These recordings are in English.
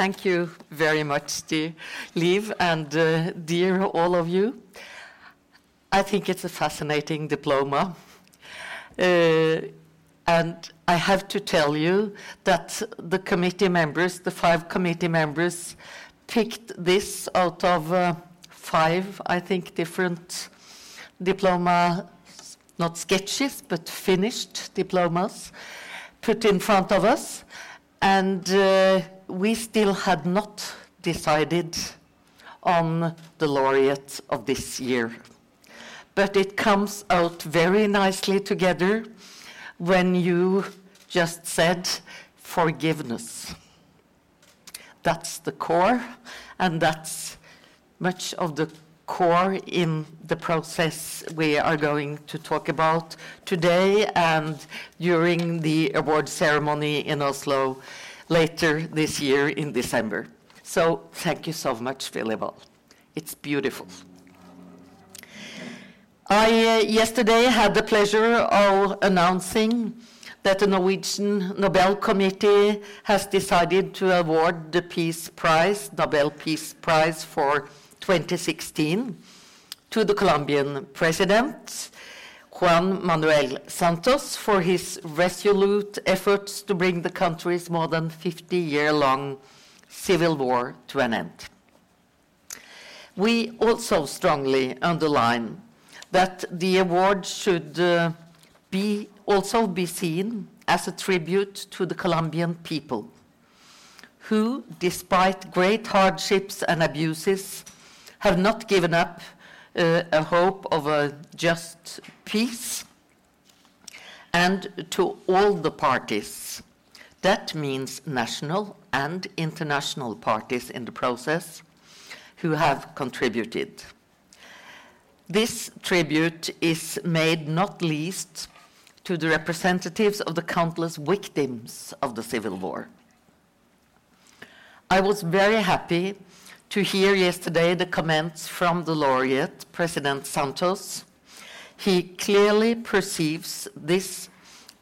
thank you very much, dear Liv, and uh, dear all of you. I think it's a fascinating diploma. Uh, and I have to tell you that the committee members, the five committee members, picked this out of uh, five, I think, different diploma, not sketches, but finished diplomas, put in front of us. And uh, we still had not decided on the laureate of this year. But it comes out very nicely together when you just said forgiveness. That's the core, and that's much of the core in the process we are going to talk about today and during the award ceremony in Oslo later this year in December. So thank you so much, Willibald. It's beautiful. I uh, yesterday had the pleasure of announcing that the Norwegian Nobel Committee has decided to award the Peace Prize, Nobel Peace Prize for 2016, to the Colombian president, Juan Manuel Santos, for his resolute efforts to bring the country's more than 50 year long civil war to an end. We also strongly underline that the award should uh, be also be seen as a tribute to the Colombian people, who, despite great hardships and abuses, have not given up a hope of a just peace, and to all the parties. That means national and international parties in the process who have contributed. This tribute is made not least to the representatives of the countless victims of the Civil War. I was very happy to hear yesterday the comments from the laureate, President Santos. He clearly perceives this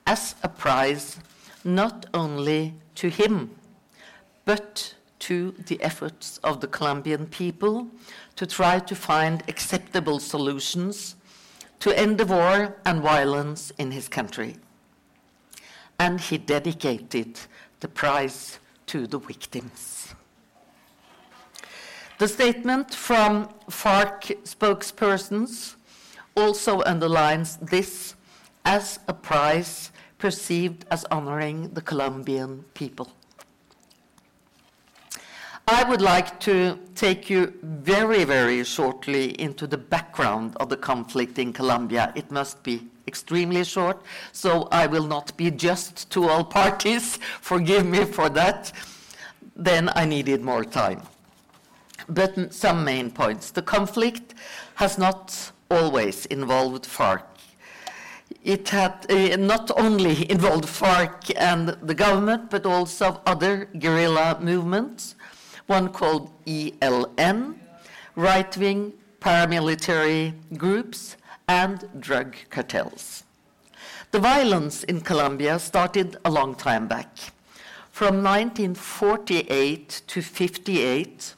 as a prize not only to him, but to the efforts of the Colombian people to try to find acceptable solutions to end the war and violence in his country. And he dedicated the prize to the victims. The statement from FARC spokespersons also underlines this as a prize perceived as honoring the Colombian people. I would like to take you very, very shortly into the background of the conflict in Colombia. It must be extremely short, so I will not be just to all parties. Forgive me for that. Then I needed more time. But some main points. The conflict has not always involved FARC. It had uh, not only involved FARC and the government, but also other guerrilla movements one called ELN, right wing paramilitary groups, and drug cartels. The violence in Colombia started a long time back. From 1948 to 58,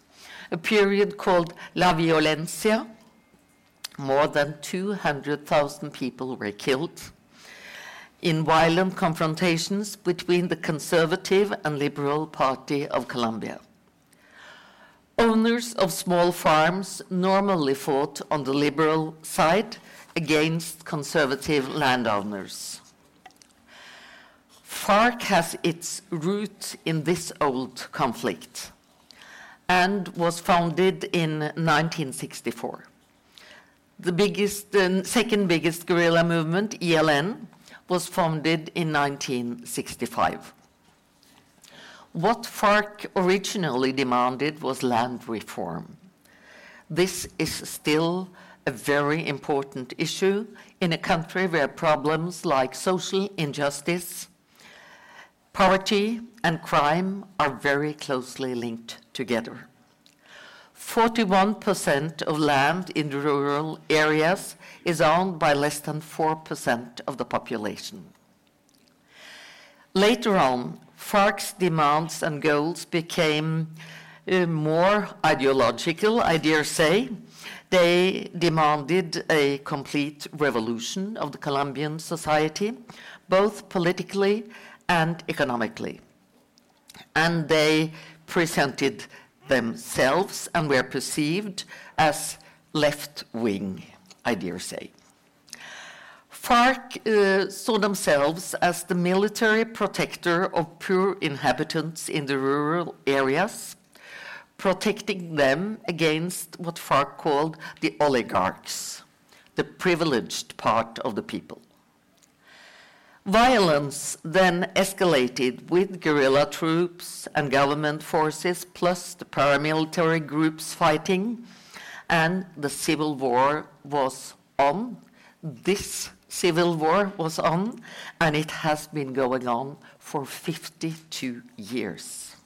a period called La Violencia, more than 200,000 people were killed in violent confrontations between the conservative and liberal party of Colombia. Owners of small farms normally fought on the liberal side against conservative landowners. FARC has its root in this old conflict and was founded in 1964. The biggest, second biggest guerrilla movement, ELN, was founded in 1965. What FARC originally demanded was land reform. This is still a very important issue in a country where problems like social injustice, poverty, and crime are very closely linked together. 41% of land in rural areas is owned by less than 4% of the population. Later on, FARC's demands and goals became uh, more ideological, I dare say. They demanded a complete revolution of the Colombian society, both politically and economically. And they presented themselves and were perceived as left wing, I dare say. FARC uh, saw themselves as the military protector of poor inhabitants in the rural areas, protecting them against what FARC called the oligarchs, the privileged part of the people. Violence then escalated with guerrilla troops and government forces, plus the paramilitary groups fighting, and the civil war was on. This civil war was on, and it has been going on for 52 years.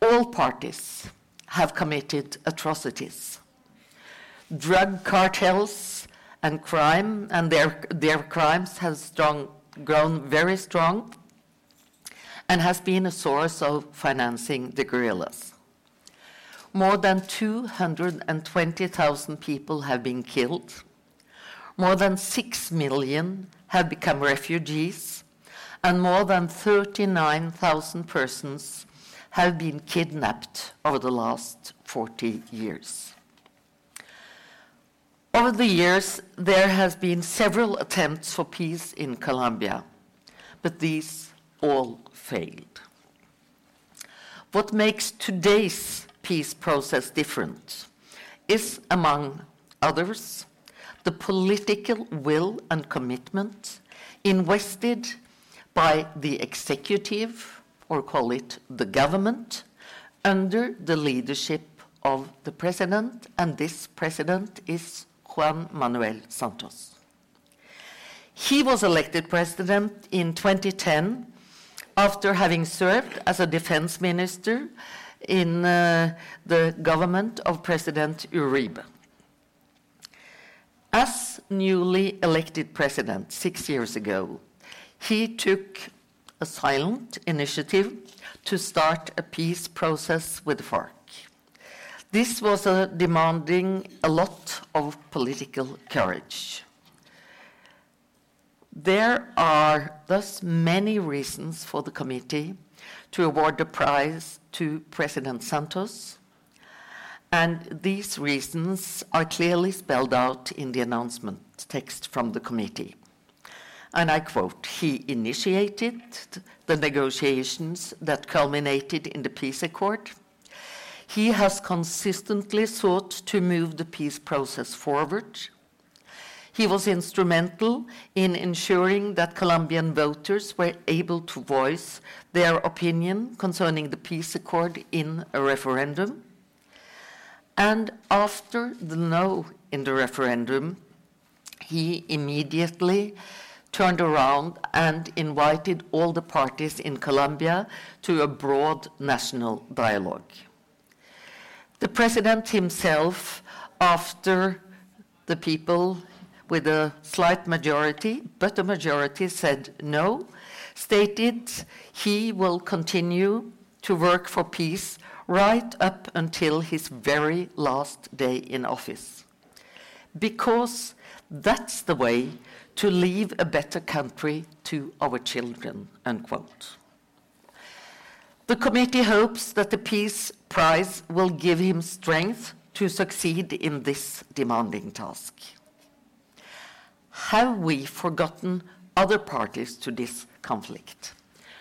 All parties have committed atrocities. Drug cartels and crime and their, their crimes have strong, grown very strong and has been a source of financing the guerrillas. More than 220,000 people have been killed more than 6 million have become refugees, and more than 39,000 persons have been kidnapped over the last 40 years. Over the years, there has been several attempts for peace in Colombia, but these all failed. What makes today's peace process different is, among others, the political will and commitment invested by the executive, or call it the government, under the leadership of the president, and this president is Juan Manuel Santos. He was elected president in 2010 after having served as a defense minister in uh, the government of President Uribe. As newly elected president six years ago, he took a silent initiative to start a peace process with FARC. This was a demanding a lot of political courage. There are thus many reasons for the committee to award the prize to President Santos and these reasons are clearly spelled out in the announcement text from the committee. And I quote He initiated the negotiations that culminated in the peace accord. He has consistently sought to move the peace process forward. He was instrumental in ensuring that Colombian voters were able to voice their opinion concerning the peace accord in a referendum. And after the no in the referendum, he immediately turned around and invited all the parties in Colombia to a broad national dialogue. The president himself, after the people with a slight majority, but a majority said no, stated he will continue to work for peace right up until his very last day in office. Because that's the way to leave a better country to our children, unquote. The committee hopes that the Peace Prize will give him strength to succeed in this demanding task. Have we forgotten other parties to this conflict?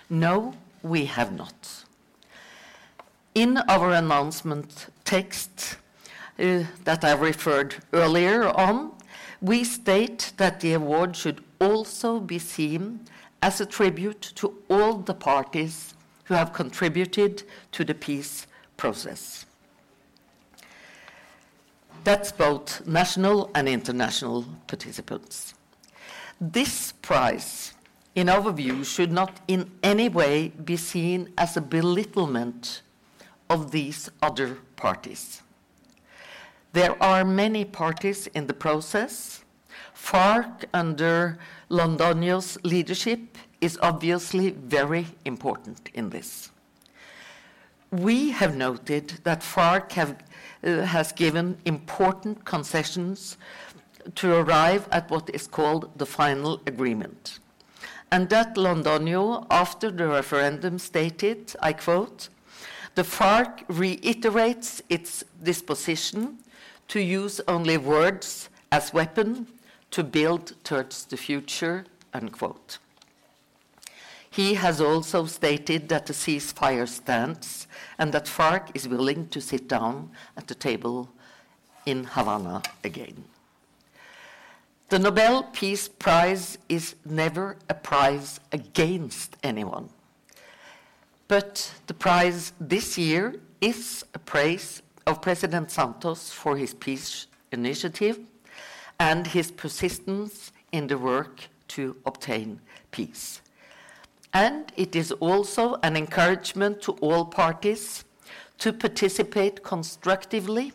No, we have not. In our announcement text uh, that I referred earlier on, we state that the award should also be seen as a tribute to all the parties who have contributed to the peace process. That's both national and international participants. This prize, in our view, should not in any way be seen as a belittlement of these other parties. There are many parties in the process. FARC, under Londoño's leadership, is obviously very important in this. We have noted that FARC uh, has given important concessions to arrive at what is called the final agreement. And that Londoño, after the referendum, stated, I quote, the FARC reiterates its disposition to use only words as weapon to build towards the future, unquote. He has also stated that the ceasefire stands and that FARC is willing to sit down at the table in Havana again. The Nobel Peace Prize is never a prize against anyone. But the prize this year is a praise of President Santos for his peace initiative and his persistence in the work to obtain peace. And it is also an encouragement to all parties to participate constructively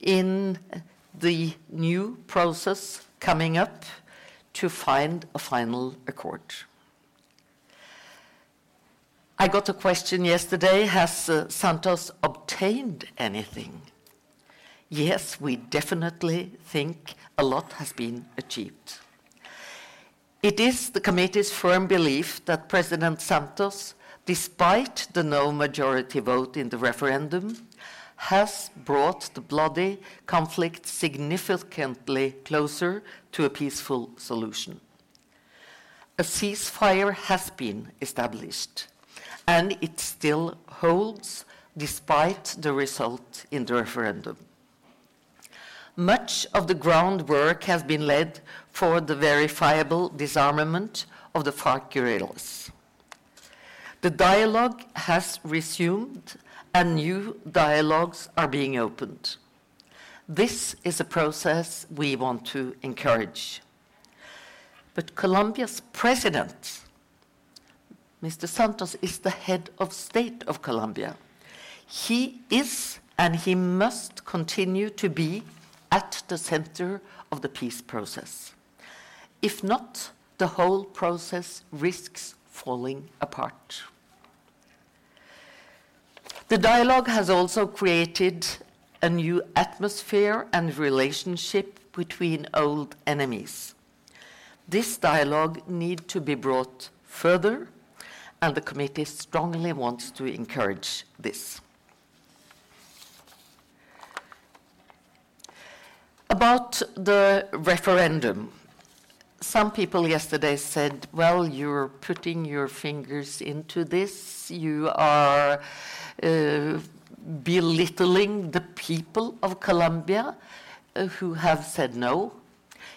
in the new process coming up to find a final accord. I got a question yesterday Has uh, Santos obtained anything? Yes, we definitely think a lot has been achieved. It is the committee's firm belief that President Santos, despite the no majority vote in the referendum, has brought the bloody conflict significantly closer to a peaceful solution. A ceasefire has been established, and it still holds despite the result in the referendum. Much of the groundwork has been laid for the verifiable disarmament of the FARC guerrillas. The dialogue has resumed and new dialogues are being opened. This is a process we want to encourage. But Colombia's president, Mr. Santos, is the head of state of Colombia. He is and he must continue to be at the center of the peace process. If not, the whole process risks falling apart. The dialogue has also created a new atmosphere and relationship between old enemies. This dialogue needs to be brought further, and the committee strongly wants to encourage this. About the referendum, some people yesterday said, well, you're putting your fingers into this, you are uh, belittling the people of Colombia uh, who have said no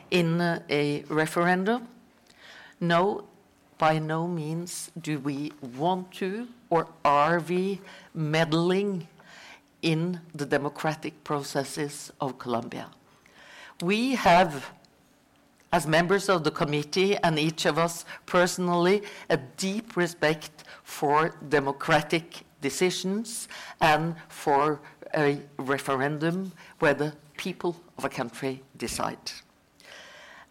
in a referendum. No, by no means do we want to or are we meddling in the democratic processes of Colombia. We have, as members of the committee and each of us personally, a deep respect for democratic decisions and for a referendum where the people of a country decide.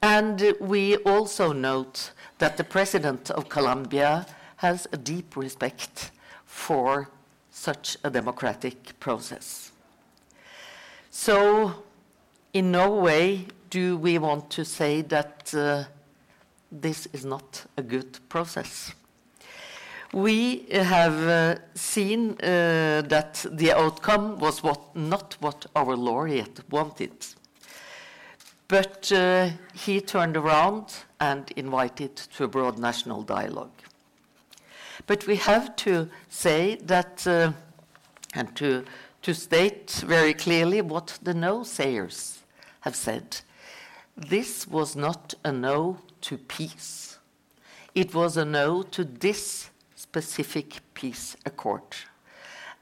And we also note that the president of Colombia has a deep respect for such a democratic process. So, in no way do we want to say that uh, this is not a good process. We have uh, seen uh, that the outcome was what, not what our laureate wanted. But he turned around and invited to a broad national dialogue. But we have to say that, uh, and to, to state very clearly what the no sayers have said. This was not a no to peace, it was a no to this specific peace accord.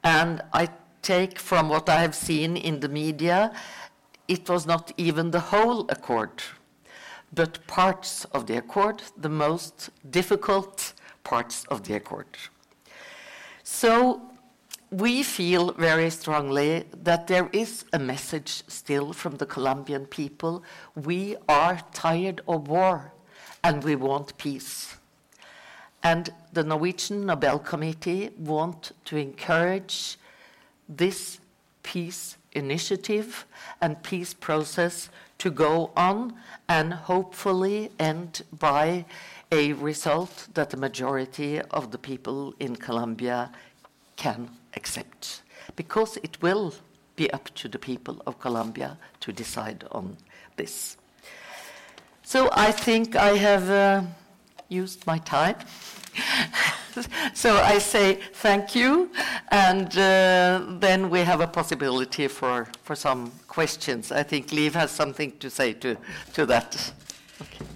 And I take from what I have seen in the media, it was not even the whole accord, but parts of the accord, the most difficult parts of the accord. So we feel very strongly that there is a message still from the Colombian people. We are tired of war and we want peace. And the Norwegian Nobel Committee want to encourage this peace initiative and peace process to go on and hopefully end by a result that the majority of the people in Colombia can accept. Because it will be up to the people of Colombia to decide on this. So I think I have uh, used my time. so I say thank you, and uh, then we have a possibility for, for some questions. I think Liv has something to say to, to that. Okay.